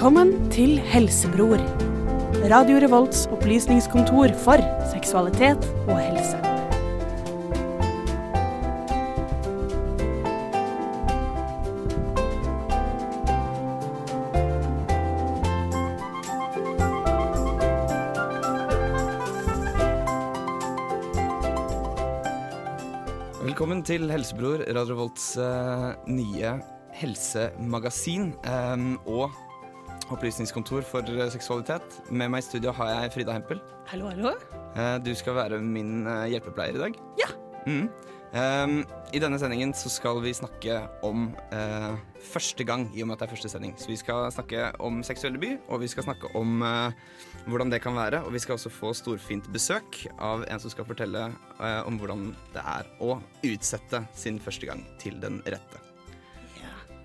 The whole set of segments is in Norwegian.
Velkommen til Helsebror. Radio Revolts opplysningskontor for seksualitet og helse. Velkommen til Helsebror, Radio Revolts uh, nye helsemagasin Um, og opplysningskontor for eh, seksualitet. Med meg i studio har jeg Frida Hempel. Hallo, hallo. Eh, du skal være min eh, hjelpepleier i dag. Ja. Mm. Um, I denne sendingen så skal vi snakke om uh, første gang, i og med at det er første sending. Så vi skal snakke om seksuell debut, og vi skal snakke om uh, hvordan det kan være. Og vi skal også få storfint besøk av en som skal fortelle uh, om hvordan det er å utsette sin første gang til den rette.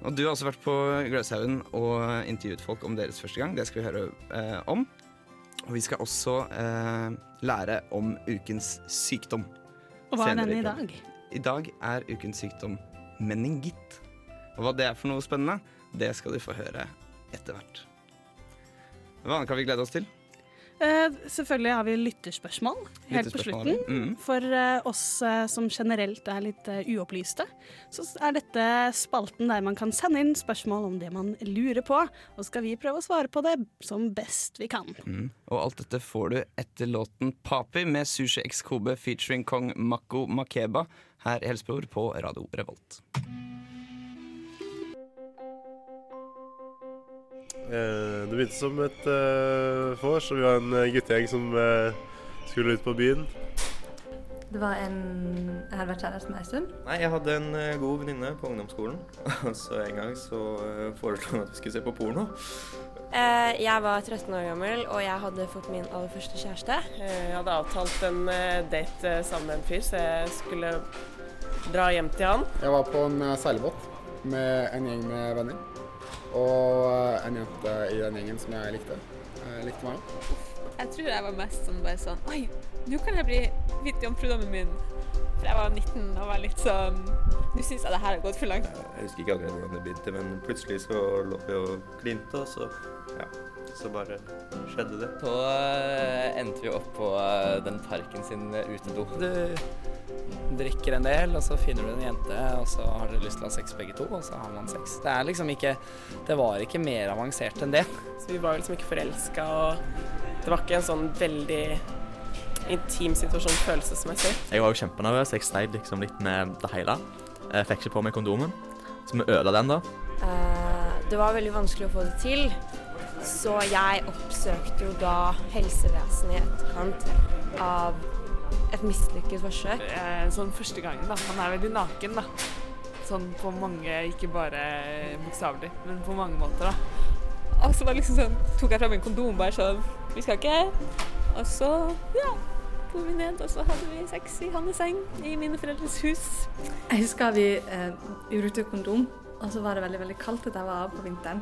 Og du har også vært på Gløshaugen og intervjuet folk om deres første gang. Det skal vi høre eh, om. Og vi skal også eh, lære om ukens sykdom. Og hva er denne i dag? I dag er ukens sykdom meningitt. Og hva det er for noe spennende, det skal du få høre etter hvert. Hva annet kan vi glede oss til? Eh, selvfølgelig har vi lytterspørsmål helt på slutten. mm. For eh, oss eh, som generelt er litt uopplyste, så er dette spalten der man kan sende inn spørsmål om det man lurer på, og skal vi prøve å svare på det som best vi kan. Mm. Og alt dette får du etter låten Papi med Sushi X Kobe featuring kong Mako Makeba her i Helsebror på Radio Revolt. Det begynte som et vors, og vi var en eh, guttegjeng som eh, skulle ut på byen. Det var en Jeg hadde vært kjæreste med ei stund. Nei, jeg hadde en eh, god venninne på ungdomsskolen. Så en gang så eh, foreslo hun at vi skulle se på porno. Eh, jeg var 13 år gammel, og jeg hadde fått min aller første kjæreste. Eh, Jeg hadde avtalt en eh, date eh, sammen med en fyr, så jeg skulle dra hjem til han. Jeg var på en eh, seilbåt med en gjeng med venner. Og eh, en jente i den gjengen som jeg likte. Jeg likte meg òg. Jeg tror jeg var mest sånn bare sånn Oi, nå kan jeg bli kvitt jomfrudommen min. For jeg var 19 og var litt sånn Nå syns jeg det her har gått for langt. Jeg husker ikke akkurat hvordan det begynte, men plutselig så lå vi og klinte, og så ja, så bare skjedde det. Så eh, endte vi opp på eh, den parken sin eh, utedo. Du drikker en del, og så finner du en jente, og så har dere lyst til å ha sex begge to, og så har man sex. Det er liksom ikke Det var ikke mer avansert enn det. Så vi var liksom ikke forelska, og det var ikke en sånn veldig intim situasjon følelsesmessig. Jeg var jo kjempenervøs. Jeg sleit liksom litt med det hele. Jeg fikk ikke på meg kondomen, så vi ødela den da. Eh, det var veldig vanskelig å få det til, så jeg oppsøkte jo da helsevesenet i etterkant av et mislykket forsøk. Eh, Sånn første gangen, da. Man er veldig naken, da. Sånn på mange, ikke bare bokstavelig, men på mange måter, da. Og så var liksom sånn, tok jeg fram en kondom bare sånn Vi skal ikke. Og så, ja, dro vi ned, og så hadde vi sex i hans seng i mine foreldres hus. Jeg husker vi eh, brukte kondom, og så var det veldig veldig kaldt at jeg var av på vinteren.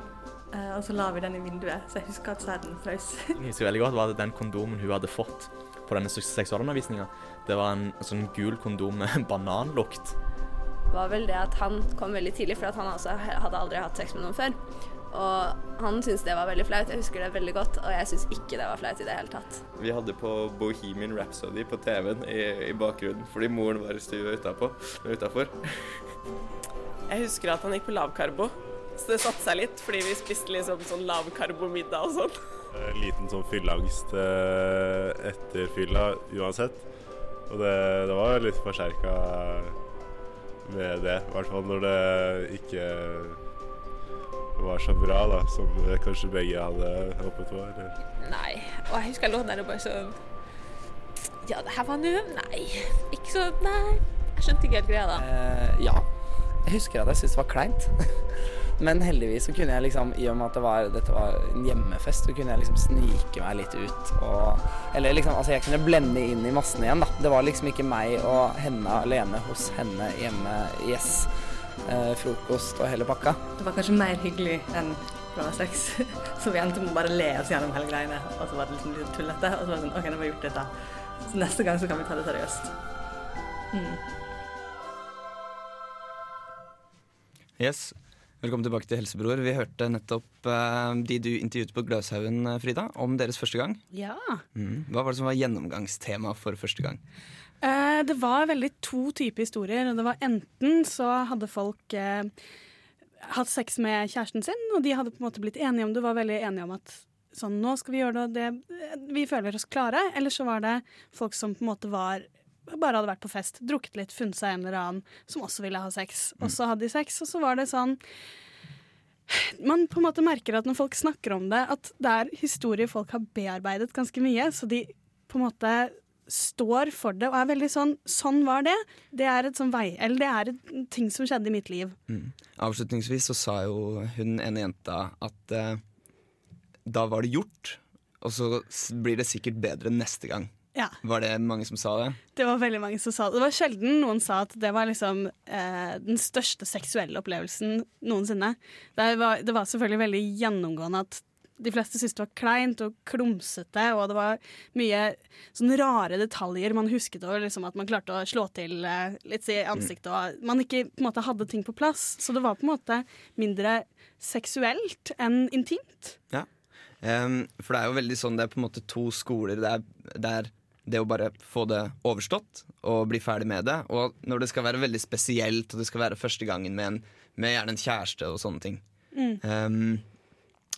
Eh, og så la vi den i vinduet, så jeg husker at sæden frøs. Jeg husker veldig godt var det den kondomen hun hadde fått på denne seksualundervisninga. Det var en sånn gul kondom med bananlukt. Det var vel det at han kom veldig tidlig, for at han også hadde aldri hatt sex med noen før. Og han syntes det var veldig flaut. Jeg husker det veldig godt, og jeg syns ikke det var flaut i det hele tatt. Vi hadde på Bohemian Rhapsody på TV-en i, i bakgrunnen, fordi moren var i stua utafor. Jeg husker at han gikk på lavkarbo, så det satte seg litt, fordi vi spiste liksom sånn lavkarbo-middag og sånn. En liten sånn fylleangst eh, etter fylla uansett. Og det, det var litt forsterka med det, i hvert fall når det ikke var så bra da, som kanskje begge hadde håpet på. Eller. Nei. Og jeg husker jeg lå der og bare sånn Ja, det her var nå Nei. Ikke så Nei. Jeg skjønte ikke helt greia da. Eh, ja. Jeg husker at jeg syntes det var kleint. Men heldigvis så kunne jeg liksom, i og med at det var, dette var en hjemmefest, så kunne jeg liksom snike meg litt ut. Og, eller liksom, altså jeg kunne blende inn i massen igjen, da. Det var liksom ikke meg og henne alene hos henne hjemme. Yes. Eh, frokost og hele pakka. Det var kanskje mer hyggelig enn bra sex. Så vi endte med å bare le oss gjennom hele greiene, og så var det liksom litt tullete. Og så var det sånn OK, nå har vi gjort dette. Så neste gang så kan vi ta det seriøst. Mm. Yes. Velkommen tilbake til Helsebror. Vi hørte nettopp uh, de du intervjuet på Gløshaugen, eh, Frida, om deres første gang. Ja. Mm. Hva var det som var gjennomgangstema for første gang? Uh, det var veldig to typer historier. og Det var enten så hadde folk uh, hatt sex med kjæresten sin, og de hadde på en måte blitt enige om det, var veldig enige om at sånn, nå skal vi gjøre det, det vi føler oss klare. Eller så var det folk som på en måte var bare hadde vært på fest, drukket litt, funnet seg en eller annen som også ville ha sex. Og så hadde de sex, og så var det sånn Man på en måte merker at når folk snakker om det, at det er historier folk har bearbeidet ganske mye, så de på en måte står for det og er veldig sånn Sånn var det. Det er et sånn vei, eller det er en ting som skjedde i mitt liv. Mm. Avslutningsvis så sa jo hun ene jenta at eh, da var det gjort, og så blir det sikkert bedre neste gang. Ja. Var det mange som sa det? Det var veldig mange som sa det. Det var sjelden noen sa at det var liksom eh, den største seksuelle opplevelsen noensinne. Det var, det var selvfølgelig veldig gjennomgående at de fleste syntes det var kleint og klumsete, og det var mye sånne rare detaljer man husket over, liksom at man klarte å slå til eh, litt i ansiktet, og man ikke på en måte hadde ting på plass. Så det var på en måte mindre seksuelt enn intimt. Ja. Um, for det er jo veldig sånn, det er på en måte to skoler. Det er, det er det å bare få det overstått og bli ferdig med det. Og når det skal være veldig spesielt, og det skal være første gangen med, en, med gjerne en kjæreste og sånne ting. Mm. Um,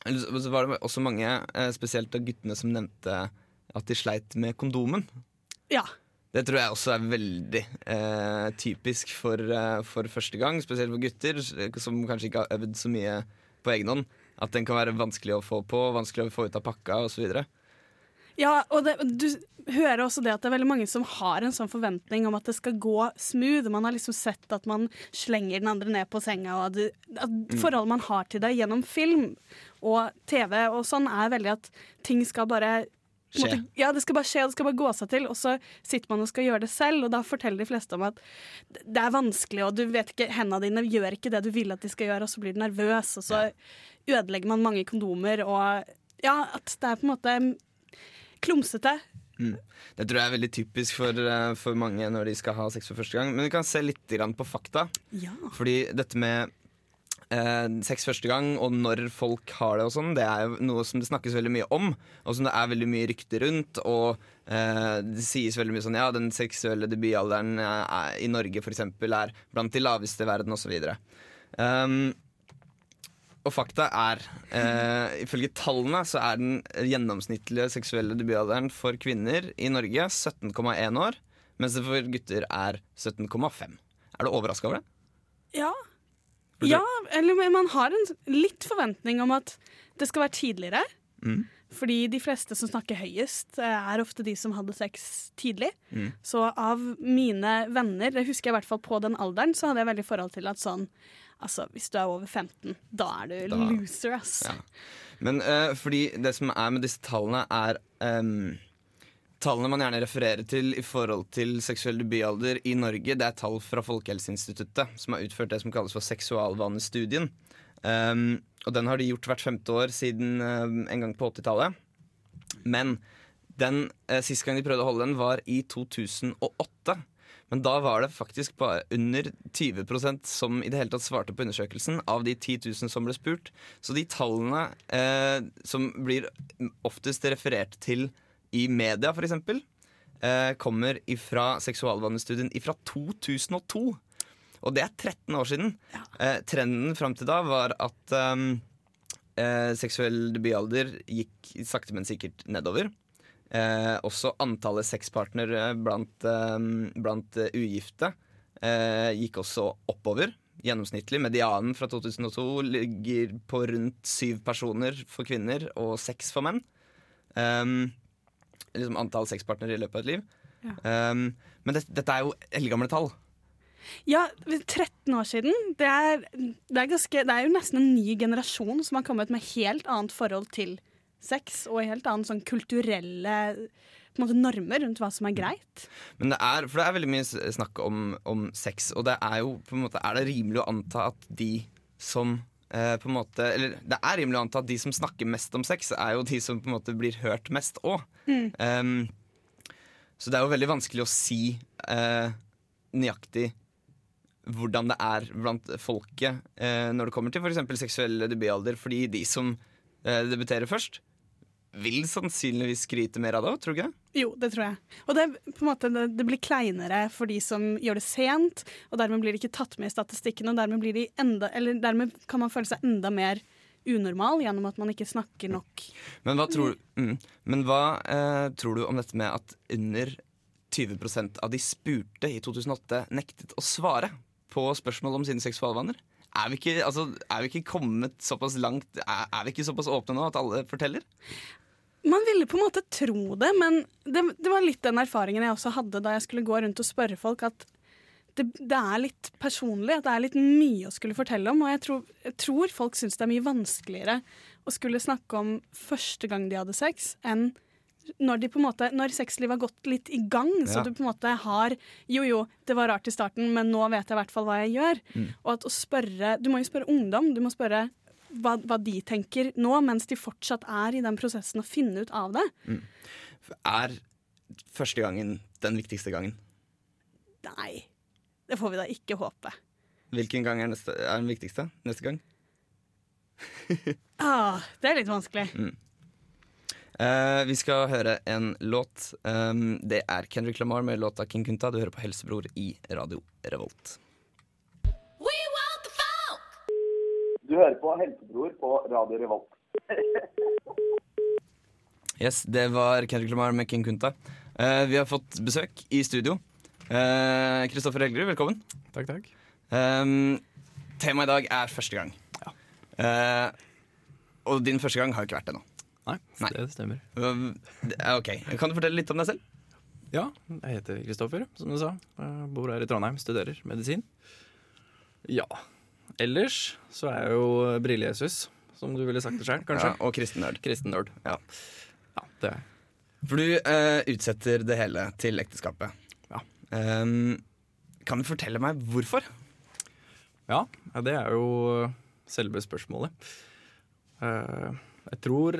så var det også mange, eh, spesielt av guttene, som nevnte at de sleit med kondomen. Ja. Det tror jeg også er veldig eh, typisk for, eh, for første gang, spesielt for gutter som kanskje ikke har øvd så mye på egen hånd. At den kan være vanskelig å få på, vanskelig å få ut av pakka osv. Ja, og det, du hører også det at det er veldig mange som har en sånn forventning om at det skal gå smooth. Man har liksom sett at man slenger den andre ned på senga, og at, at Mm. forholdet man har til deg gjennom film og TV og sånn, er veldig at ting skal bare måte- ja, det skal bare skje, og det skal bare gå seg til. Og så sitter man og skal gjøre det selv, og da forteller de fleste om at det er vanskelig, og du vet ikke, hendene dine gjør ikke det du vil at de skal gjøre, og så blir du nervøs, og så ødelegger man mange kondomer, og ja, at det er på en måte klumsete. Mm. Det tror jeg er veldig typisk for, eh, for mange når de skal ha sex for første gang. Men vi kan se litt på fakta. Ja. Fordi dette med eh, sex første gang og når folk har det og sånn, det er noe som det snakkes veldig mye om, og som det er veldig mye rykter rundt. Og eh, det sies veldig mye sånn ja, den seksuelle debutalderen eh, i Norge for eksempel er blant de laveste i verden osv. Um, og fakta er, eh, ifølge tallene, så er den gjennomsnittlige seksuelle debutalderen for kvinner i Norge 17,1 år, mens det for gutter er 17,5. Er du overraska over det? Ja. ja, eller man har en litt forventning om at det skal være tidligere. Mm. Fordi de fleste som snakker høyest, eh, er ofte de som hadde sex tidlig. Mm. Så av mine venner, det husker jeg i hvert fall på den alderen, så hadde jeg veldig forhold til at sånn Altså, hvis du er over 15, da er du Da- loser, ass. Ja. Men uh, fordi det som er med disse tallene, er um, Tallene man gjerne refererer til i forhold til seksuell debutalder i Norge, det er tall fra Folkehelseinstituttet, som har utført det som kalles for seksualvanestudien. Um, og den har de gjort hvert femte år siden ehm, en gang på 80-tallet. Men den uh, sist gang de prøvde å holde den, var i 2008. Men da var det faktisk bare under 20% som i det hele tatt svarte på undersøkelsen, av de 10 000 som ble spurt. Så de tallene eh, som blir oftest referert til i media, f.eks., eh, kommer fra seksualvanestudien fra 2002. Og det er 13 år siden. Eh, trenden fram til da var at ehm, eh, seksuell debutalder gikk sakte, men sikkert nedover. Eh, også antallet sexpartnere blant, eh, blant eh, ugifte eh, gikk også oppover. Gjennomsnittlig. Medianen fra 2002 ligger på rundt syv personer for kvinner og seks for menn. Um, liksom antall sexpartnere i løpet av et liv. Ja. Um, men det, dette er jo eldgamle tall. Ja, 13 år siden. Det er, det, er ganske, det er jo nesten en ny generasjon som har kommet med helt annet forhold til sex og helt annet sånn kulturelle måte, normer rundt hva som er greit. Men det er, for det er veldig mye snakk om, om sex, og det er jo på en måte Er det rimelig å anta at de som eh, på en måte Eller det er rimelig å anta at de som snakker mest om sex, er jo de som på en måte blir hørt mest òg. Mm. så det er jo veldig vanskelig å si eh, nøyaktig hvordan det er blant folket eh, når det kommer til f.eks. seksuell debutalder. Fordi de som eh, debuterer først, vil sannsynligvis skryte mer av det tror du ikke det? Jo, det tror jeg. Og det, måte, det, blir kleinere for de som gjør det sent, og dermed blir de ikke tatt med i statistikken, og dermed, blir de enda, eller dermed kan man føle seg enda mer unormal gjennom at man ikke snakker nok. Men hva tror, mm, men hva eh, tror du om dette med at under 20% av de spurte i 2008 nektet å svare på spørsmål om sine seksualvaner? Er vi, ikke, altså, er vi ikke kommet såpass langt er, er vi ikke såpass åpne nå at alle forteller? Man ville på en måte tro det, men det, det var litt den erfaringen jeg også hadde da jeg skulle gå rundt og spørre folk, at det, det er litt personlig, at det er litt mye å skulle fortelle om. Og jeg tror, jeg tror folk syns det er mye vanskeligere å skulle snakke om første gang de hadde sex, enn når, de på en måte, når sexlivet har gått litt i gang, så du på en måte har Jo, jo, det var rart i starten, men nå vet jeg i hvert fall hva jeg gjør. Mm. Og at å spørre Du må jo spørre ungdom. Du må spørre hva, hva de tenker nå, mens de fortsatt er i den prosessen å finne ut av det. Mm. Er første gangen den viktigste gangen? Nei, det får vi da ikke håpe. Hvilken gang er, neste, er den viktigste? Neste gang? Ah, det er litt vanskelig. Mm. Eh, vi skal høre en låt. Um, det er Kendrick Lamar med låta King Kunta. Du hører på Helsebror i Radio Revolt. Du hører på Helsebror på Radio Revolt. Yes, Det var Kendrick Lamar med King Kunta. Uh, vi har fått besøk i studio. Kristoffer Kristoffer Helgerud, velkommen. Takk, takk. Um, temaet i dag er første gang. Eh, og din første gang har jo ikke vært det nå. Nei, det stemmer. Uh, ok, Kan du fortelle litt om deg selv? Ja, jeg heter Kristoffer, som du sa. Jeg bor her i Trondheim, studerer medisin. Ja. Ellers så er jeg jo Brille-Jesus, som du ville sagt det sjøl, kanskje. Ja, og kristen nerd. Kristen nerd. Ja. ja, det er jeg. For du uh, utsetter det hele til ekteskapet. Ja. Um, kan du fortelle meg hvorfor? Ja, ja, det er jo selve spørsmålet. Uh, jeg tror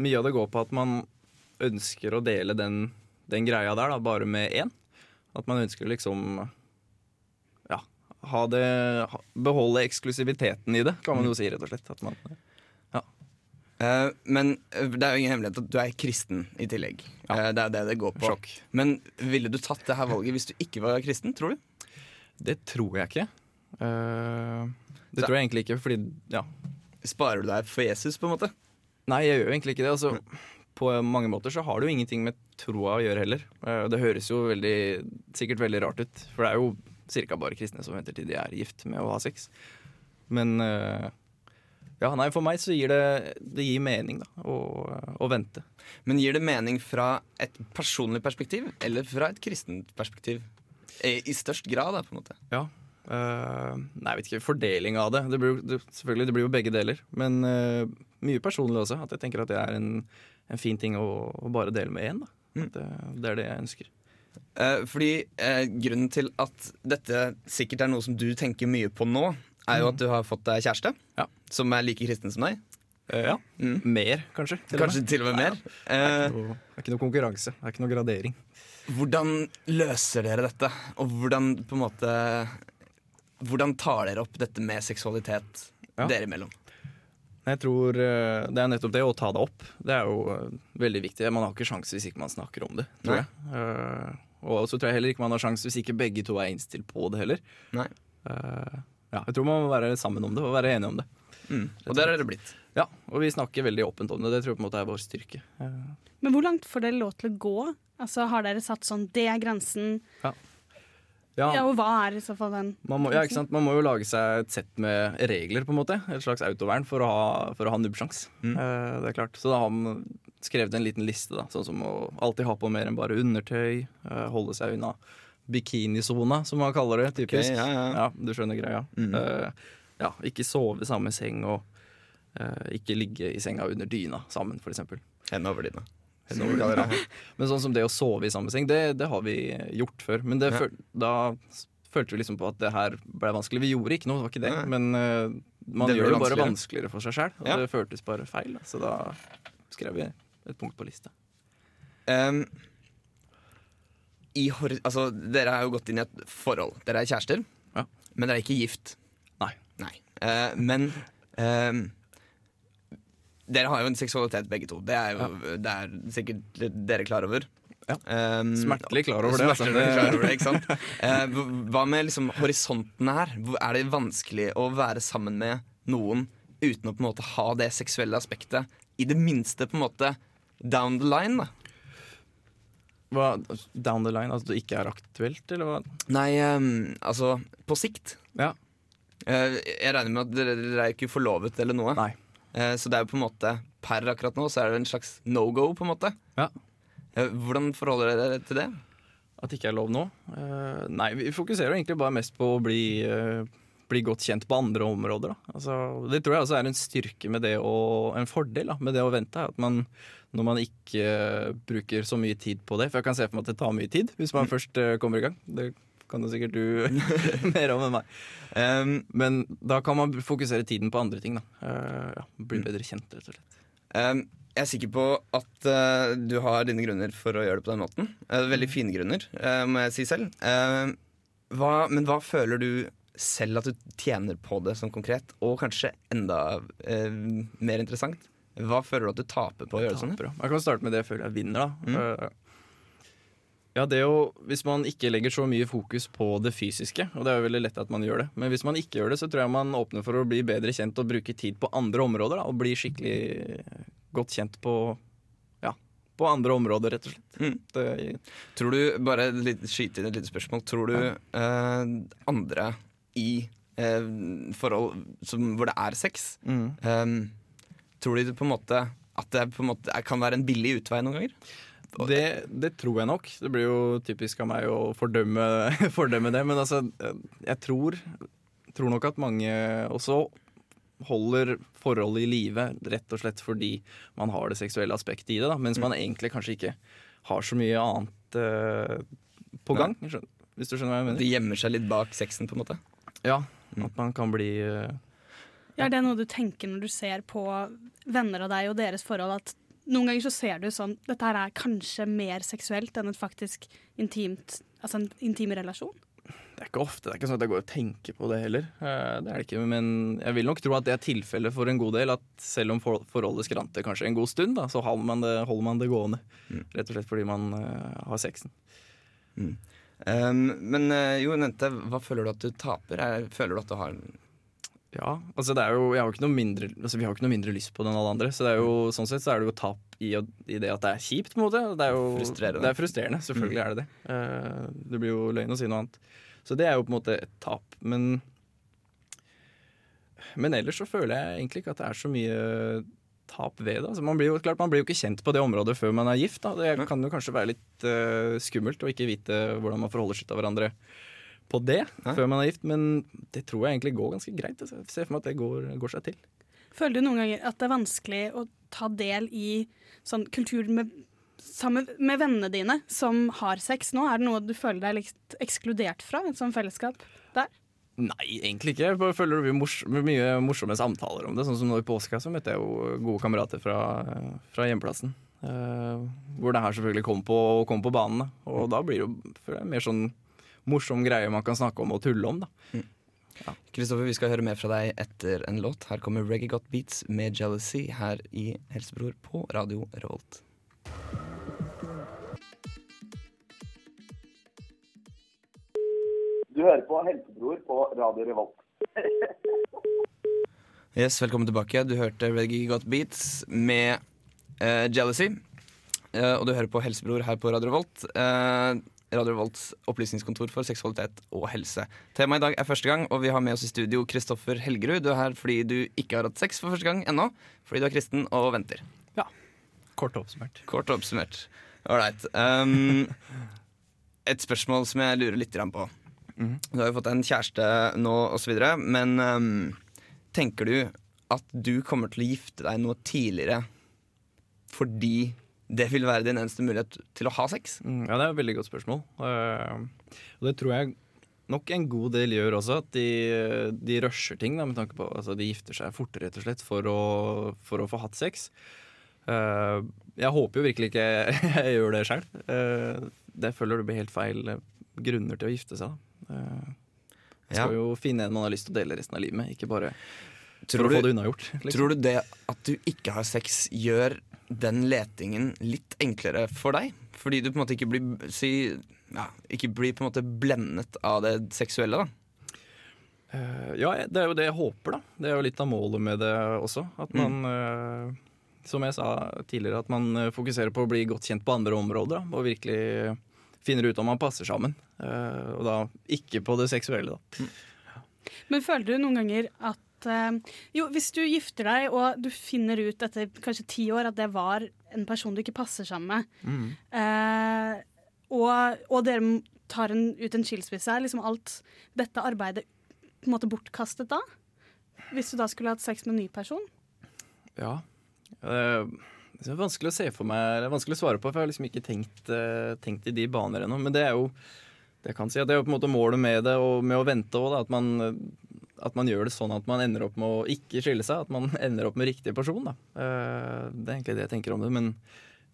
mye av det går på at man ønsker å dele den, den greia der da, bare med én. At man ønsker liksom ja, ha det, beholde eksklusiviteten i det, kan man jo si, rett og slett. At man, Eh, men eh, det er jo ingen hemmelighet at du er kristen i tillegg. Eh, det er det det går på. Sjokk. Men ville du tatt det her valget hvis du ikke var kristen, tror du? Det tror jeg ikke. Uh, det Så- tror jeg egentlig ikke, fordi ja. Sparer du deg for Jesus, på en måte? Nei, jeg gjør egentlig ikke det. Altså, på mange måter så har det jo ingenting med troa å gjøre heller. Eh, Det høres jo veldig, sikkert veldig rart ut, for det er jo ca. bare kristne som venter til de er gift med å ha sex. Men eh, ja, nei, for meg så gir det, det gir mening da, å, å vente. Men gir det mening fra et personlig perspektiv eller fra et kristent perspektiv? I, i størst grad, da, på en måte. Ja. Eh, nei, jeg vet ikke. Fordeling av det. Det blir, det, selvfølgelig, det blir jo begge deler. Men uh, mye personlig også. At jeg tenker at det er en, en fin ting å, å bare dele med én. At det, det er det jeg ønsker. Uh, fordi eh, grunnen til at dette sikkert er noe som du tenker mye på nå, er jo Mm. at du har fått deg kjæreste som er like kristen som deg. Eh, ja. Mer, kanskje. til. Kanskje til og med mer. Det er, noe, det er ikke noe konkurranse. Det er ikke noe gradering. Hvordan løser dere dette? Og hvordan på en måte Hvordan tar dere opp dette med seksualitet Ja. dere imellom? Jeg tror eh, Det er nettopp det å ta det opp. Det er jo eh, veldig viktig. Man har ikke sjanse hvis ikke man snakker om det, tror Nei. jeg. Eh, og så tror jeg heller ikke man har sjanse hvis ikke begge to er innstilt på det heller. Nei. Eh, ja, jeg tror man må være sammen om det og være enige om det. Mm. Og der er det blitt. Ja, og vi snakker veldig åpent om det. Det tror jeg på en måte er vår styrke. Men hvor langt får dere lov til å gå? Altså, Har dere satt sånn Det er grensen. ja. Ja, Og hva er i så fall den? Man må, ja, ikke sant? man må jo lage seg et sett med regler, på en måte. Et slags autovern for å ha, for å ha nubbsjans. Mm. Eh, det er klart. Så da har man skrevet en liten liste, da. Sånn som å alltid ha på mer enn bare undertøy. eh, holde seg unna bikinisona, som man kaller det. Typisk. Okay, ja, ja. du skjønner greia. Mm. Eh, ja, ikke sove i samme seng, og eh, ikke ligge i senga under dyna sammen, f.eks. Henne over dyna. Dyna. Men sånn som det å sove i samme seng, det, det har vi gjort før. Men det, Ja. da følte vi liksom på at det her ble vanskelig. Vi gjorde ikke noe, det var ikke det. Nei. Men uh, man Det gjør det bare vanskeligere. for seg sjøl. Og Ja. det føltes bare feil. Da. Så da skrev vi et punkt på lista. Um, altså, dere har jo gått inn i et forhold. Dere er kjærester. Men dere er ikke gift? Nei. Eh, men eh, dere har jo en seksualitet, begge to. Det er jo det er sikkert dere klar over. Um, Smertelig klar over det, altså. Klar over det, ikke sant? uh, hva- med liksom horisontene her? Er det vanskelig å være sammen med noen uten å på en måte ha det seksuelle aspektet? I det minste på en måte down the line, da. Hva, down the line? Altså det ikke er aktuelt, eller hva? Nei, um, altså på sikt. Ja. Uh, jeg regner med at dere, dere er ikke forlovet eller noe. Nei. Eh, så det er jo på en måte per akkurat nå så er det en slags no go, på en måte. Ja. Eh, hvordan forholder dere dere til det? At det ikke er lov nå? Eh, nei, vi fokuserer egentlig bare mest på å bli, bli godt kjent på andre områder. Altså, det tror jeg også er en styrke med det og en fordel da, med det å vente. At man, når man ikke bruker så mye tid på det For jeg kan se for meg at det tar mye tid hvis man først eh, kommer i gang. Det kan jo sikkert du mer om enn meg. Um, men da kan man fokusere tiden på andre ting. Da. Uh, ja, bli bedre kjent, rett og slett. Um, jeg er sikker på at uh, du har dine grunner for å gjøre det på den måten. Uh, veldig fine grunner, må jeg si selv. Hva, men hva føler du selv at du tjener på det som konkret? Og kanskje enda mer interessant, hva føler du at du taper på å gjøre det sånn? Jeg kan starte med det jeg føler jeg vinner, da. Mm. Ja, det er jo Hvis man ikke legger så mye fokus på det fysiske, og det er jo veldig lett at man gjør det, men hvis man ikke gjør det, så tror jeg man åpner for å bli bedre kjent og bruke tid på andre områder. Da, og bli skikkelig godt kjent på ja, på andre områder, rett og slett. Mm. Det, Tror du, bare litt, skyte inn et lite spørsmål, tror du eh, andre i eh, forhold som, hvor det er sex, Mm. eh, tror de på en måte at det på en måte kan være en billig utvei noen ganger? Det, det tror jeg nok. Det blir jo typisk av meg å fordømme, fordømme det. Men altså, jeg tror, tror nok at mange også holder forholdet i live rett og slett fordi man har det seksuelle aspektet i det. Da, mens man egentlig kanskje ikke har så mye annet uh, på gang. Hvis du skjønner hva jeg mener? Det gjemmer seg litt bak sexen, på en måte? Ja. At man kan bli uh, Ja, er det noe du tenker når du ser på venner av deg og deres forhold? At noen ganger så ser du sånn Dette her er kanskje mer seksuelt enn et faktisk intimt Altså en intim relasjon? Det er ikke ofte. Det er ikke sånn at jeg går og tenker på det heller. Eh, Det er det ikke, Men jeg vil nok tro at det er tilfellet for en god del. At selv om forholdet skranter kanskje en god stund, da, så holder man det, holder man det gående. Rett og slett fordi man uh, har sexen. Mm. Um, men uh, jo, Nente, hva føler du at du taper? Er, føler du at du har Ja, altså det er jo, jeg har ikke noe mindre, altså vi har jo ikke noe mindre lyst på det enn alle andre. Så det er jo, sånn sett så er det jo tap i, i det at det er kjipt. på en måte Det er jo Frustrerende. Det er frustrerende, Selvfølgelig Mm. er det det. Uh, det blir jo løgn å si noe annet. Så det er jo på en måte et tap. Men Men ellers så føler jeg egentlig ikke at det er så mye tap ved det. Altså man, blir jo, klart, man blir jo ikke kjent på det området før man er gift. Da. Det kan jo kanskje være litt uh, skummelt å ikke vite hvordan man forholder seg til hverandre på det før man er gift, men det tror jeg egentlig går ganske greit. Altså. Jeg ser for meg at det går, går seg til. Føler du noen ganger at det er vanskelig å ta del i sånn kultur med, sammen med vennene dine som har sex nå? Er det noe du føler deg litt ekskludert fra, et sånt fellesskap der? Nei, egentlig ikke. Jeg bare føler det blir mors mye morsomme samtaler om det. Sånn som nå i påska så møtte jeg jo gode kamerater fra, fra hjemplassen. Uh, hvor det her selvfølgelig kom på, kom på banen. Og da blir det jo mer sånn morsom greie man kan snakke om og tulle om. da. Kristoffer, vi skal høre mer fra deg etter en låt. Her kommer Reggae Got Beats med Jealousy her i Helsebror på Radio Revolt. Du hører på Helsebror på Radio Revolt. Yes, Velkommen tilbake. Du hørte Reggae Got Beats med uh, Jealousy. Uh, og du hører på Helsebror her på Radio Revolt. Eh, Radio Volts opplysningskontor for seksualitet og helse. Temaet i dag er første gang, og vi har med oss i studio Kristoffer Helgerud. Du er her fordi du ikke har hatt sex for første gang ennå. Fordi du er kristen og venter. Ja. Kort oppsummert. Kort oppsummert. Ålreit. Um, et spørsmål som jeg lurer litt på. Mhm. Du har jo fått en kjæreste nå osv., men um, tenker du at du kommer til å gifte deg noe tidligere fordi det vil være din eneste mulighet til å ha sex? Mm, ja, det er et veldig godt spørsmål. Eh, og det tror jeg nok en god del gjør også, at de, de rusher ting. Da, med tanke på altså De gifter seg fortere, rett og slett, for å, for å få hatt sex. Eh, jeg håper jo virkelig ikke jeg gjør det sjøl. det føler du blir helt feil grunner til å gifte seg. da. Eh, Man skal jo finne en man har lyst til å dele resten av livet med, ikke bare Tror du- liksom. Tror du det at du ikke har sex, gjør den letingen litt enklere for deg? Fordi du på en måte ikke blir, si, ja, ikke blir på en måte blendet av det seksuelle, da? Eh, ja, det er jo det jeg håper, da. Det er jo litt av målet med det også. At man, eh, som jeg sa tidligere, at man eh, fokuserer på å bli godt kjent på andre områder. Da, og virkelig finner ut om man passer sammen. Eh, og da ikke på det seksuelle, da. Men føler du noen ganger at eh, Jo, hvis du gifter deg, og du finner ut etter kanskje ti år at det var en person du ikke passer sammen med, Mm. eh, og, og dere tar en, ut en skilsmisse, er liksom alt dette arbeidet på en måte bortkastet da? Hvis du da skulle hatt sex med en ny person? Ja. Eh, det er vanskelig å se for meg Det er vanskelig å svare på, for jeg har liksom ikke tenkt, eh, tenkt i de baner ennå. Men det er jo det jeg kan si, at det er jo på en måte målet med det, og med å vente òg, at, man, at man gjør det sånn at man ender opp med å ikke skille seg. At man ender opp med riktig person. Da. Eh, det er egentlig det jeg tenker om det. Men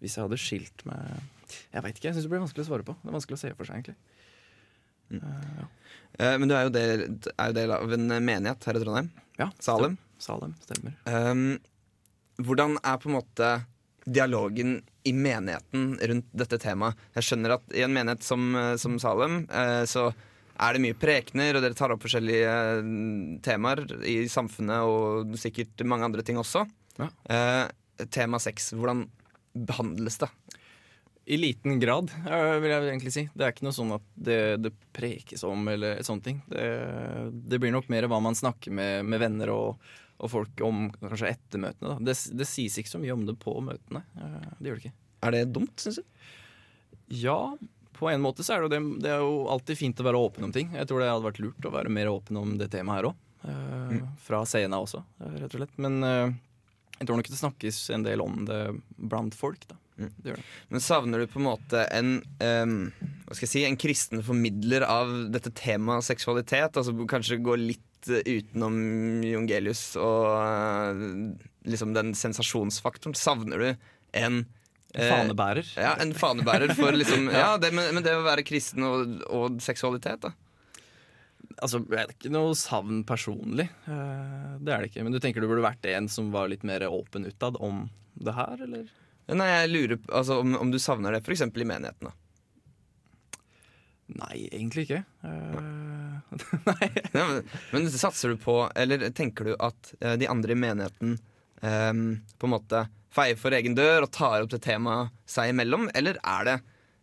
hvis jeg hadde skilt meg Jeg veit ikke, jeg syns det blir vanskelig å svare på. Det er vanskelig å se for seg, egentlig. Eh, men du er jo, del, er jo del av en menighet her i Trondheim. Ja, Salem. Salem, stemmer. Um, hvordan er på en måte dialogen i menigheten rundt dette temaet? Jeg skjønner at i en menighet som, eh, som Salem, eh, så er det mye prekener, og dere tar opp forskjellige eh, temaer i samfunnet, og sikkert mange andre ting også. Ja. Eh, tema sex, hvordan behandles det? I liten grad, eh, vil jeg egentlig si. Det er ikke noe sånn at det, det prekes om eller sånne ting. Det, det blir nok mer hva man snakker med, med venner og, og folk om kanskje etter møtene. Det, det sies ikke så mye om det på møtene. Eh, Det gjør det ikke. Er det dumt, syns du? Ja, på en måte så er det det. Det er jo alltid fint å være åpen om ting. Jeg tror det hadde vært lurt å være mer åpen om det temaet her òg. Fra scenen også, eh, rett og slett. Men eh, jeg tror nok det snakkes en del om det blant folk. da. Det gjør det. Men savner du på en måte en um, Hva skal jeg si En kristen formidler av dette temaet seksualitet? Altså kanskje gå litt eh, utenom Jungelius og uh, liksom den sensasjonsfaktoren? Savner du en eh, Fanebærer. Ja, en fanebærer for liksom Ja, det, men, men det å være kristen og, og seksualitet, da. Altså, Det er ikke noe savn personlig. Eh, Det er det ikke. Men du tenker du burde vært en som var litt mer åpen utad om det her, eller? Nei, jeg lurer på altså, om, om du savner det f.eks. i menigheten. da Nei, egentlig ikke. Uh, nei. nei men, men satser du på, eller tenker du at eh, de andre i menigheten um, på en måte feier for egen dør og tar opp det temaet seg imellom, eller er det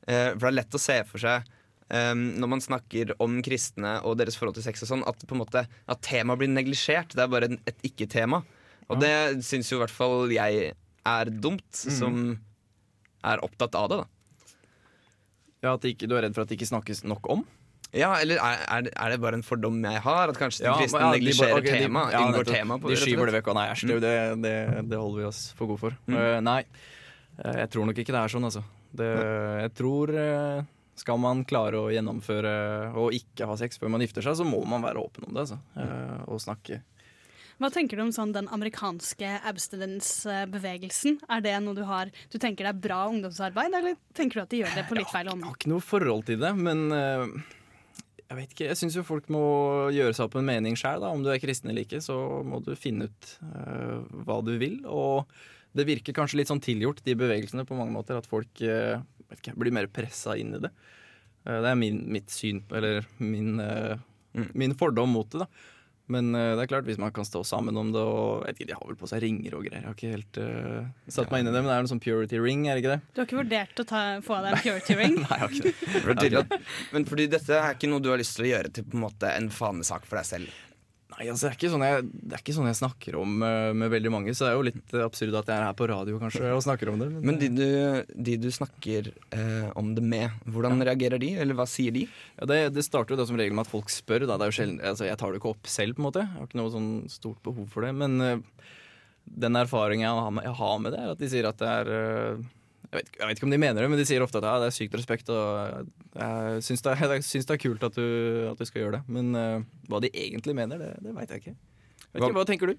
eh, For det er lett å se for seg Um, når man snakker om kristne og deres forhold til sex og sånn, at på en måte At temaet blir neglisjert. Det er bare et ikke-tema. Og det syns jo i hvert fall jeg er dumt, som er opptatt av det, da. Ja, At ikke, du er redd for at det ikke snakkes nok om? Ja, eller er, er, det- er det bare en fordom jeg har? At kanskje de Ja, kristne ja, de neglisjerer bare- ok, de- tema? ja, nettopp. tema på De rett og skyver det vekk. og Nei, æsj, det, det, det, det holder vi oss for gode for. Mm. Eh, nei, Eh, jeg tror nok ikke det er sånn, altså. Det, jeg tror eh, skal man klare å gjennomføre og ikke ha sex før man gifter seg, så må man være åpen om det. Altså. Eh, og snakke. Hva tenker du om sånn den amerikanske abstinence-bevegelsen? Er det noe du har Du tenker det er bra ungdomsarbeid, eller tenker du at de gjør det på litt feil Jeg område? har ikke noe forhold til det, men eh, jeg vet ikke. Jeg syns jo folk må gjøre seg opp en mening sjøl. Om du er kristen eller ikke, så må du finne ut uh, hva du vil. Og det virker kanskje litt sånn tilgjort, de bevegelsene, på mange måter. At folk uh, vet ikke, blir mer pressa inn i det. Uh, det er min, mitt syn, eller min, eh, min fordom mot det, da. Men uh, det er klart, hvis man kan stå sammen om det og jeg vet ikke, De har vel på seg ringer og greier. Jeg har ikke helt uh, satt meg inn i det, men det er en sånn purity ring, er det ikke det? Du har ikke vurdert å ta, få deg en purity ring? Nei, jeg har ikke det. Men fordi dette er ikke noe du har lyst til å gjøre til på en måte en fanesak for deg selv. Nei, altså, det, er ikke sånn jeg, det er ikke sånn jeg snakker om eh, med veldig mange, så det er jo litt absurd at jeg er her på radio kanskje og snakker om det. Men de du, de du snakker eh, om det med, hvordan reagerer de? Eller hva sier de? Ja, det, det starter jo da som regel med at folk spør. Da. Det er jo sjelden, altså, jeg tar det ikke opp selv, på en måte. Jeg har ikke noe sånn stort behov for det. Men eh, den erfaringen jeg har, med, jeg har med det, er at de sier at det er eh, jeg vet, jeg vet ikke om de mener det, men de sier ofte at ja, det er sykt respekt. Og jeg syns det, er- syns det er kult at du, at du skal gjøre det. Men uh, hva de egentlig mener, det, det veit jeg ikke. Vet Hva- ikke. Hva tenker du?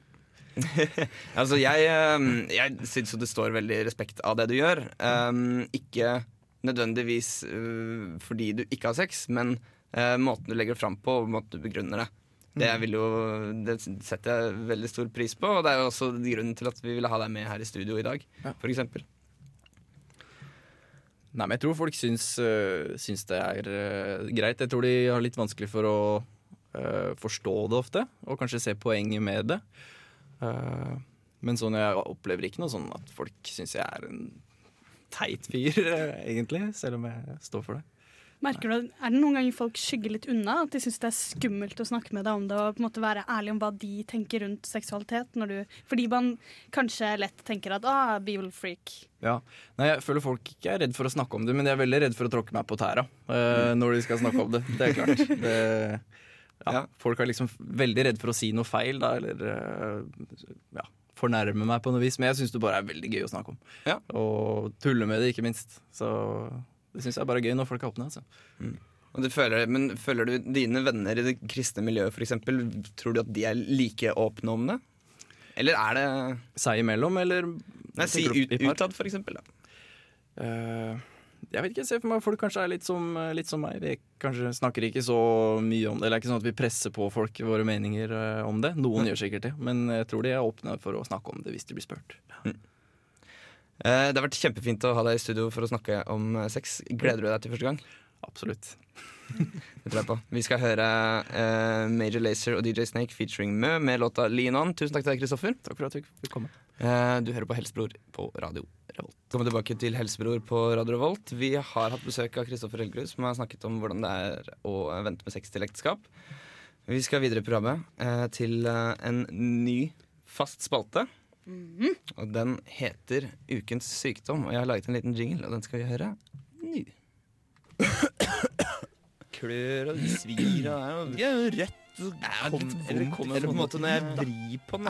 Altså, jeg, eh, jeg syns jo det står veldig respekt av det du gjør. Um, ikke nødvendigvis uh, fordi du ikke har sex, men uh, måten du legger det fram på, og måten du begrunner det. Det, Mm. jo, det setter jeg veldig stor pris på, og det er jo også grunnen til at vi ville ha deg med her i studio i dag, for eksempel. Nei, men jeg tror folk syns, øh, syns det er øh, greit. Jeg tror de har litt vanskelig for å øh, forstå det ofte, og kanskje se poenget med det. Uh, men sånn, jeg opplever ikke noe sånn at folk syns jeg er en teit fyr, egentlig. Selv om jeg står for det. Merker du, Er det noen ganger folk skygger litt unna? At de syns det er skummelt å snakke med deg om det og på en måte være ærlig om hva de tenker rundt seksualitet? Når du, fordi man kanskje lett tenker at ah, bibelfreak. Ja. Nei, jeg føler folk ikke er redd for å snakke om det, men de er veldig redd for å tråkke meg på tæra øh, når de skal snakke om det. Det er klart. Det, ja, Folk er liksom veldig redd for å si noe feil, da, eller uh, ja, fornærme meg på noe vis. Men jeg syns det bare er veldig gøy å snakke om. Og tulle med det, ikke minst. Så det syns jeg bare er gøy når folk er åpne. Altså. Og du føler, men føler du dine venner i det kristne miljøet, eksempel, tror du at de er like åpne om det? Eller er det Seg imellom, eller Nei, si ut, utad, for eksempel. Da. Eh, jeg vet ikke, jeg ser for meg folk kanskje er litt som, litt som meg. Vi kanskje snakker ikke så mye om det. Eller er ikke sånn at vi presser på folk våre meninger eh, om det. Noen gjør sikkert det, men jeg tror de er åpne for å snakke om det hvis de blir spurt. Eh, det har vært kjempefint å ha deg i studio for å snakke om eh, sex. Gleder du deg til første gang? Absolutt. Det tror jeg på. Vi skal høre uh, Major Lazer og DJ Snake featuring Mø med låta Lean On. Tusen takk til deg, Kristoffer. Takk for at du fikk komme. Uh, du hører på Helsebror på Radio Revolt. Kommer tilbake til Helsebror på Radio Revolt. Vi har hatt besøk av Kristoffer Helgerud, som har snakket om hvordan det er å vente med sex til ekteskap. Vi skal videre i programmet uh, til eh, en ny fast spalte. Og den heter Ukens sykdom. Og jeg har laget en liten jingle, og den skal vi høre nå. Klør og svir og det er jo rødt. Kom, eller kommer på en måte når jeg vrir på den.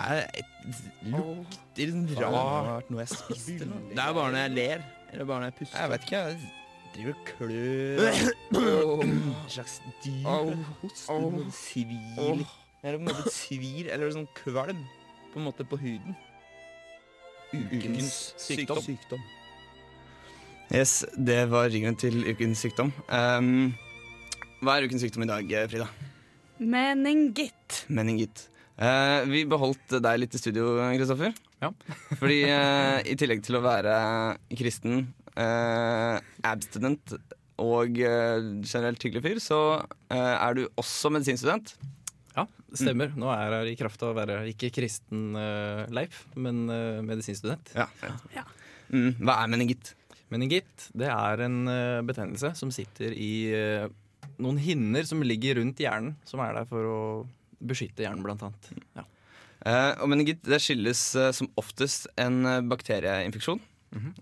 Lukter rart noe jeg spiste. Det er bare når jeg ler. Eller bare når jeg puster. Jeg vet ikke. Jeg driver og klør. En slags dyr. Hoster. Svir. Eller på en måte svir, eller sånn kvalm på en måte på huden. Ukens sykdom. Yes, det var ringen til ukens sykdom. Um, hva er ukens sykdom i dag, Frida? Meningitt. Meningitt. Uh, vi beholdt deg litt i studio, Kristoffer. Ja. Fordi uh, i tillegg til å være kristen, uh, abstinent og generelt hyggelig fyr, så er du også medisinstudent. Ja, det stemmer. Nå er jeg her i kraft av å være ikke kristen uh, Leif, men uh, medisinstudent. Ja. Mm, hva er meningitt? Meningitt det er en uh, betennelse som sitter i uh, noen hinner som ligger rundt hjernen, som er der for å beskytte hjernen, blant annet. Ja. Eh, og meningitt det skyldes eh, som oftest en eh, bakterieinfeksjon.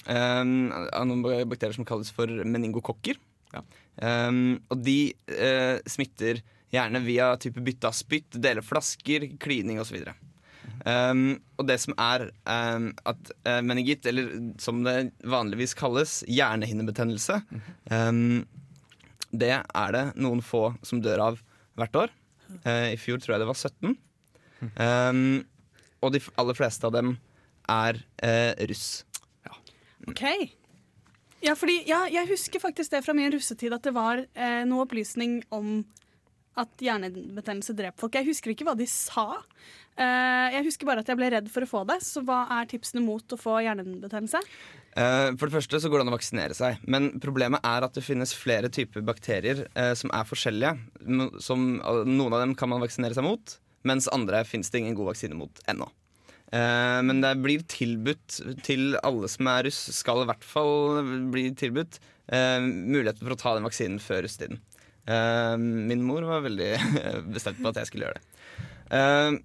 eh, av noen bakterier som kalles for meningokokker. Eh, og de eh, smitter gjerne via type bytte av spytt, dele flasker, klining osv. Um, og det som er um, at uh, meningitt, eller som det vanligvis kalles, hjernehinnebetennelse, um, det er det noen få som dør av hvert år. Uh, I fjor tror jeg det var 17. Um, og de aller fleste av dem er uh, russ. OK. Ja, fordi, ja, jeg husker faktisk det fra min russetid, at det var eh, noe opplysning om at hjernebetennelse dreper folk. Jeg husker ikke hva de sa. Eh, jeg husker bare at jeg ble redd for å få det. Så hva er tipsene mot å få hjernebetennelse? Eh, for det første så går det an å vaksinere seg. Men problemet er at det finnes flere typer bakterier eh, som er forskjellige. Som, noen av dem kan man vaksinere seg mot, mens andre finnes det ingen god vaksine mot ennå. Men det blir tilbudt til alle som er russ, skal i hvert fall bli tilbudt muligheten for å ta den vaksinen før russetiden. Eh, min mor var veldig bestemt på at jeg skulle gjøre det. Eh,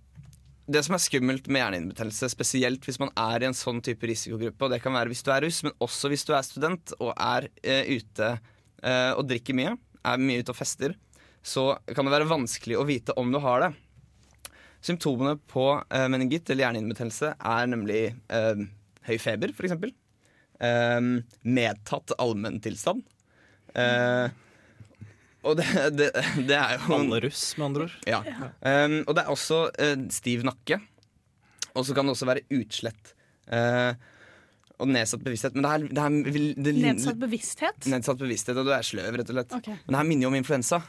det som er skummelt med hjernehinnebetennelse, spesielt hvis man er i en sånn type risikogruppe, og det kan være hvis du er russ, men også hvis du er student og er eh, ute og drikker mye, er mye ute og fester, så kan det være vanskelig å vite om du har det. Symptomene på meningitt eller hjernehinnebetennelse er nemlig høy feber, f.eks. Eh, medtatt allmenntilstand. Eh, og det, det, det er jo Alle russ, med andre ord. Ja. Um, og det er også uh, stiv nakke. Og så kan det også være utslett. Uh, og nedsatt bevissthet. Men det her, det her det Nedsatt bevissthet? Nedsatt bevissthet, og du er sløv, rett og slett. Okay. Men det her minner jo om influensa.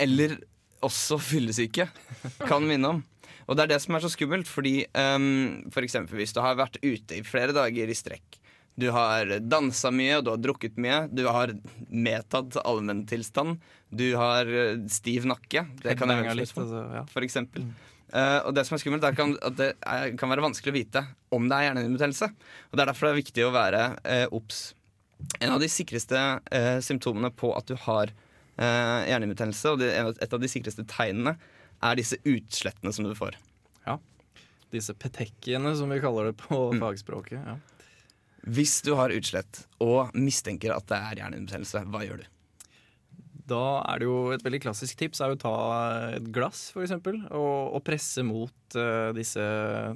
eller også fyllesyke, kan minne om. Og det er det som er så skummelt, fordi um, for eksempel hvis du har vært ute i flere dager i strekk, du har dansa mye, du har drukket mye, du har medtatt allmenntilstand, du har eh, stiv nakke, det kan jeg være litt, på, altså, for eksempel. Uh, og det som er skummelt, er kan, at det er, kan være vanskelig å vite om det er hjernehinnebetennelse. Og det er derfor det er viktig å være obs. En av de sikreste uh, symptomene på at du har uh, hjernehinnebetennelse, og det, et av de sikreste tegnene, er disse utslettene som du får. Ja. Disse petekkiene, som vi kaller det på Mm. fagspråket. Ja. Hvis du har utslett og mistenker at det er hjernehinnebetennelse, hva gjør du? Da er det jo et veldig klassisk tips er å ta et glass, for eksempel, og, og presse mot uh, disse,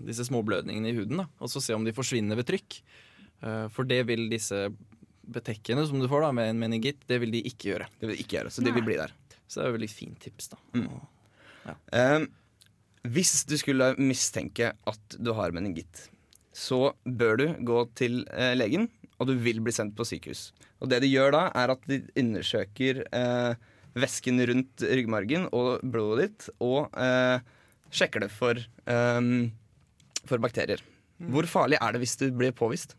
disse småblødningene i huden. Da, og så se om de forsvinner ved trykk. Uh, for det vil disse betekkene som du får da, med en meningitt, det vil de ikke gjøre. Det vil de ikke gjøre, Så de vil bli der. Så det er et veldig fint tips, da. Mm. Eh, hvis du skulle mistenke at du har meningitt, så bør du gå til eh, legen, og du vil bli sendt på sykehus. Og det de gjør da, er at de undersøker eh, væsken rundt ryggmargen og blodet ditt, og eh, sjekker det for, eh, for bakterier. Hvor farlig er det hvis du blir påvist?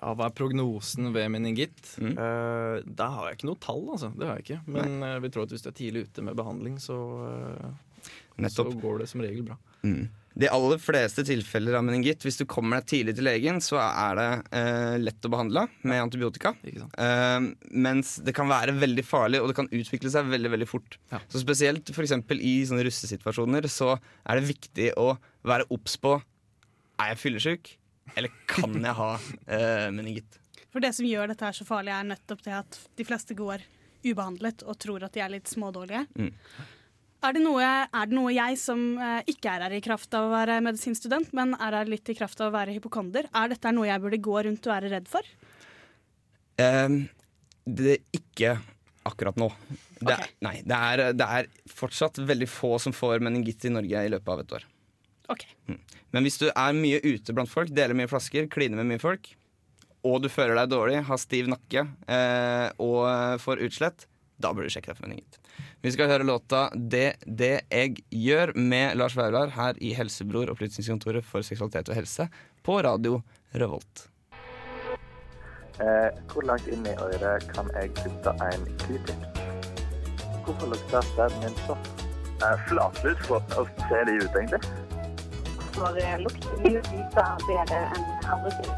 Ja, Hva er prognosen ved meningitt? Eh, der har jeg ikke noe tall, altså. Det har jeg ikke. Men eh, vi tror at hvis du er tidlig ute med behandling, så, eh, så går det som regel bra. Mm. De aller fleste tilfeller av meningitt, hvis du kommer deg tidlig til legen, så er det eh, lett å behandle med antibiotika. Eh, mens det kan være veldig farlig, og det kan utvikle seg veldig veldig fort. Så Spesielt for eksempel i sånne russesituasjoner så er det viktig å være obs på Er jeg fyllesyk, eller kan jeg ha eh, meningitt. For det som gjør dette her så farlig, er nettopp det at de fleste går ubehandlet og tror at de er litt smådårlige. Mm. Er det, noe, er det noe jeg som eh, ikke er her i kraft av å være medisinstudent, men er her litt i kraft av å være hypokonder, er dette noe jeg burde gå rundt og være redd for? Eh, det er ikke akkurat nå. Det er, nei, det er, det er fortsatt veldig få som får meningitt i Norge i løpet av et år. Ok. Mm. Men hvis du er mye ute blant folk, deler mye flasker, kliner med mye folk, og du føler deg dårlig, har stiv nakke eh, og får utslett, da burde du sjekke deg for meningitt. Vi skal høre låta 'Det det jeg gjør' med Lars Vaular her i Helsebror, Opplysningskontoret for seksualitet og helse, på radio Revolt. Eh, hvor langt inn i øret kan jeg putte en q-tip? Hvorfor lukter stemmen min sånn? Eh, Flatlus, hvordan ser de ut egentlig? For lukter lukten mye lysere bedre enn andre ting.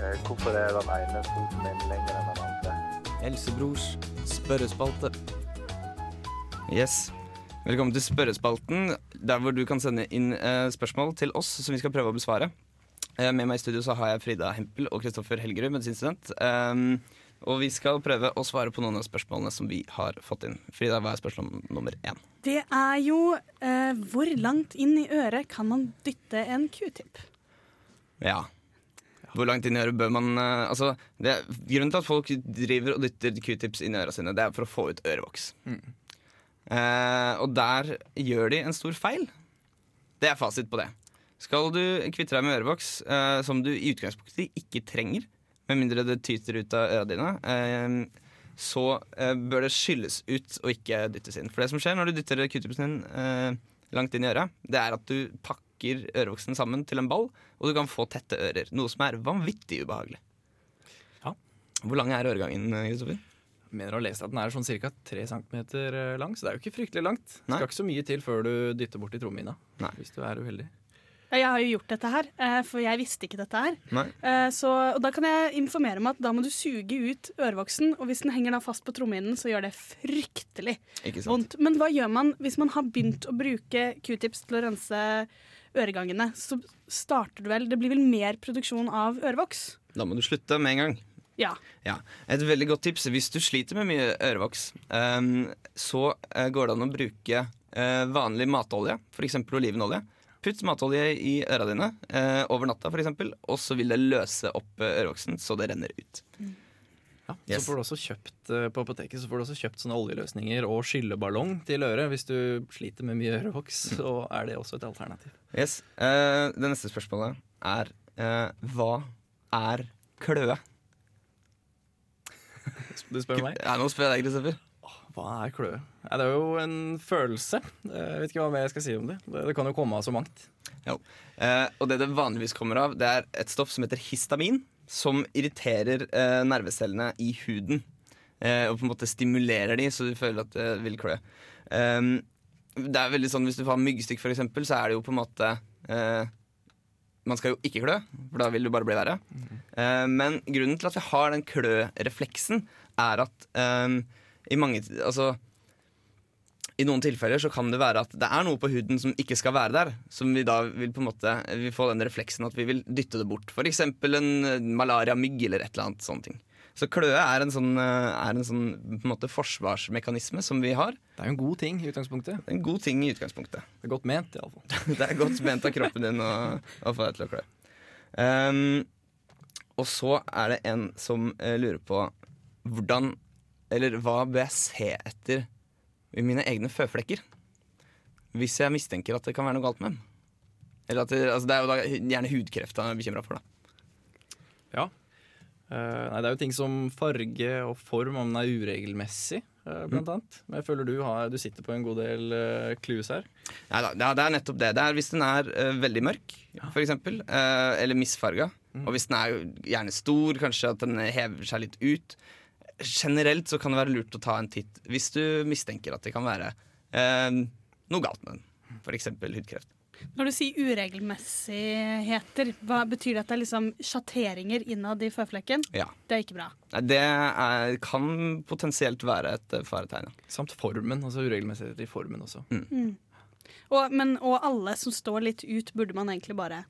Eh, hvorfor er den ene foten min lenger enn den andre? Helsebrors spørrespalte. Yes. Velkommen til spørrespalten, der hvor du kan sende inn eh, spørsmål til oss som vi skal prøve å besvare. Eh, med meg i studio så har jeg Frida Hempel og Kristoffer Helgerud, medisinstudent. Um, og vi skal prøve å svare på noen av spørsmålene som vi har fått inn. Frida, hva er spørsmål nummer én? Det er jo eh, hvor langt inn i øret kan man dytte en q-tip? Ja. Hvor langt inn i øret bør man eh, Altså, det er, Grunnen til at folk driver og dytter q-tips inn i øra sine, det er for å få ut ørevoks. Eh, og der gjør de en stor feil. Det er fasit på det. Skal du kvitte deg med ørevoks eh, som du i utgangspunktet ikke trenger, med mindre det tyter ut av øra dine, eh, så bør det skylles ut og ikke dyttes inn. For det som skjer når du dytter q-tipsen din eh, langt inn i øret, det er at du pakker ørevoksen sammen til en ball, og du kan få tette ører. Noe som er vanvittig ubehagelig. Hvor lang er øregangen, Kristoffer? Mener å ha lest at den er sånn ca. 3 cm lang, så det er jo ikke fryktelig langt. Nei. skal ikke så mye til før du dytter borti trommehinna. Hvis du er uheldig. Jeg har jo gjort dette her, eh, for jeg visste ikke dette her. Eh, Så, og da kan jeg informere om at da må du suge ut ørevoksen, og hvis den henger da fast på trommehinnen, så gjør det fryktelig Ikke vondt. Men hva gjør man hvis man har begynt å bruke q-tips til å rense øregangene? Så starter du vel Det blir vel mer produksjon av ørevoks? Da må du slutte med en gang. Ja. Ja. Et veldig godt tips hvis du sliter med mye ørevoks, um, så eh, går det an å bruke uh, vanlig matolje, f.eks. olivenolje. Putt matolje i øra dine uh, over natta, f.eks., og så vil det løse opp ørevoksen så det renner ut. Ja, Yes. Så får du også kjøpt på apoteket så får du også kjøpt sånne oljeløsninger og skylleballong til øret. Hvis du sliter med mye ørevoks, så er det også et alternativ. Yes. Uh, det neste spørsmålet er eh, hva er kløe? Du spør meg? Ja, nå spør jeg deg, Kristoffer. Hva er kløe? Ja, det er jo en følelse. Jeg vet ikke hva mer jeg skal si om det. Det, kan jo komme av så mangt. Jo. Eh, og det det vanligvis kommer av, det er et stoff som heter histamin, som irriterer eh, nervecellene i huden. Eh, og på en måte stimulerer de, så du føler at det vil klø. Um, det er veldig sånn Hvis du har myggstikk, for eksempel, så er det jo på en måte eh, Man skal jo ikke klø, for da vil det bare bli verre. Eh, men grunnen til at vi har den klø-refleksen, er at eh, i mange Altså i noen tilfeller så kan det være at det er noe på huden som ikke skal være der. Som vi da vil på en måte Vi får den refleksen at vi vil dytte det bort. F.eks. en eh, malariamygg eller et eller annet sånne ting. Så kløe er en sånn, eh, er en sånn på en måte forsvarsmekanisme som vi har. Det er jo en god ting i utgangspunktet. Det er En god ting i utgangspunktet. Det er godt ment, iallfall. det er godt ment av kroppen din å, å få deg til å klø. Um, og så er det en som uh, lurer på hvordan Eller hva bør jeg se etter i mine egne føflekker? Hvis jeg mistenker at det kan være noe galt med dem. Eller at det, altså det er jo da gjerne hudkreft han er bekymra for. da Ja. Eh, nei, det er jo ting som farge og form, om den er uregelmessig, uh, blant annet. Men jeg føler du, har, du sitter på en god del uh, clues her. Neida, ja, det er nettopp det. Det er Hvis den er uh, veldig mørk, eksempel, eh, eller misfarga, og hvis den er gjerne stor, kanskje at den hever seg litt ut Generelt så kan det være lurt å ta en titt hvis du mistenker at det kan være noe galt med den. F.eks. hudkreft. Når du sier uregelmessigheter, hva betyr det at det er liksom sjatteringer innad i føflekken? Ja. Det er ikke bra. Det er, kan potensielt være et eh, faretegn. Samt formen. altså Uregelmessigheter i formen også. Mm. Og, men, og alle som står litt ut, burde man egentlig bare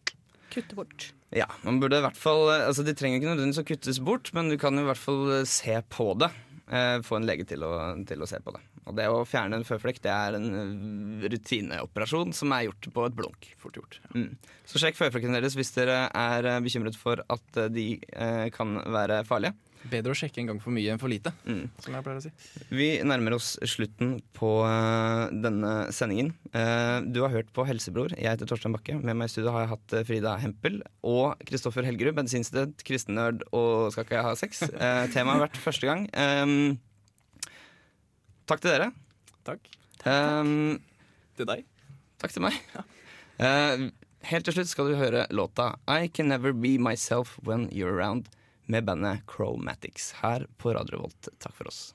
kutte bort. Ja, man burde i hvert fall Altså De trenger ikke nødvendigvis å kuttes bort, men du kan i hvert fall se på det. Eh, få en lege til å, til å se på det. Og det å fjerne en føflekk det er en eh, rutineoperasjon som er gjort på et blunk. Fort gjort. Mm. Så sjekk føflekkene deres hvis dere er eh, bekymret for at eh, de eh, kan være farlige. Bedre å sjekke en gang for mye enn for lite, Mm. som jeg pleier å si. Vi nærmer oss slutten på uh, denne sendingen. Uh, du har hørt på Helsebror. Jeg heter Torstein Bakke. Med meg i studio har jeg hatt Frida Hempel og Kristoffer Helgerud, medisinstudent, kristennerd og skal ikke jeg ha sex. Uh, Temaet har vært første gang. Um, takk til dere. Takk. Um, til deg. Takk til meg. Eh, helt til slutt skal du høre låta I Can Never Be Myself When You're Around med bandet Chromatics her på Radio Volt. Takk for oss.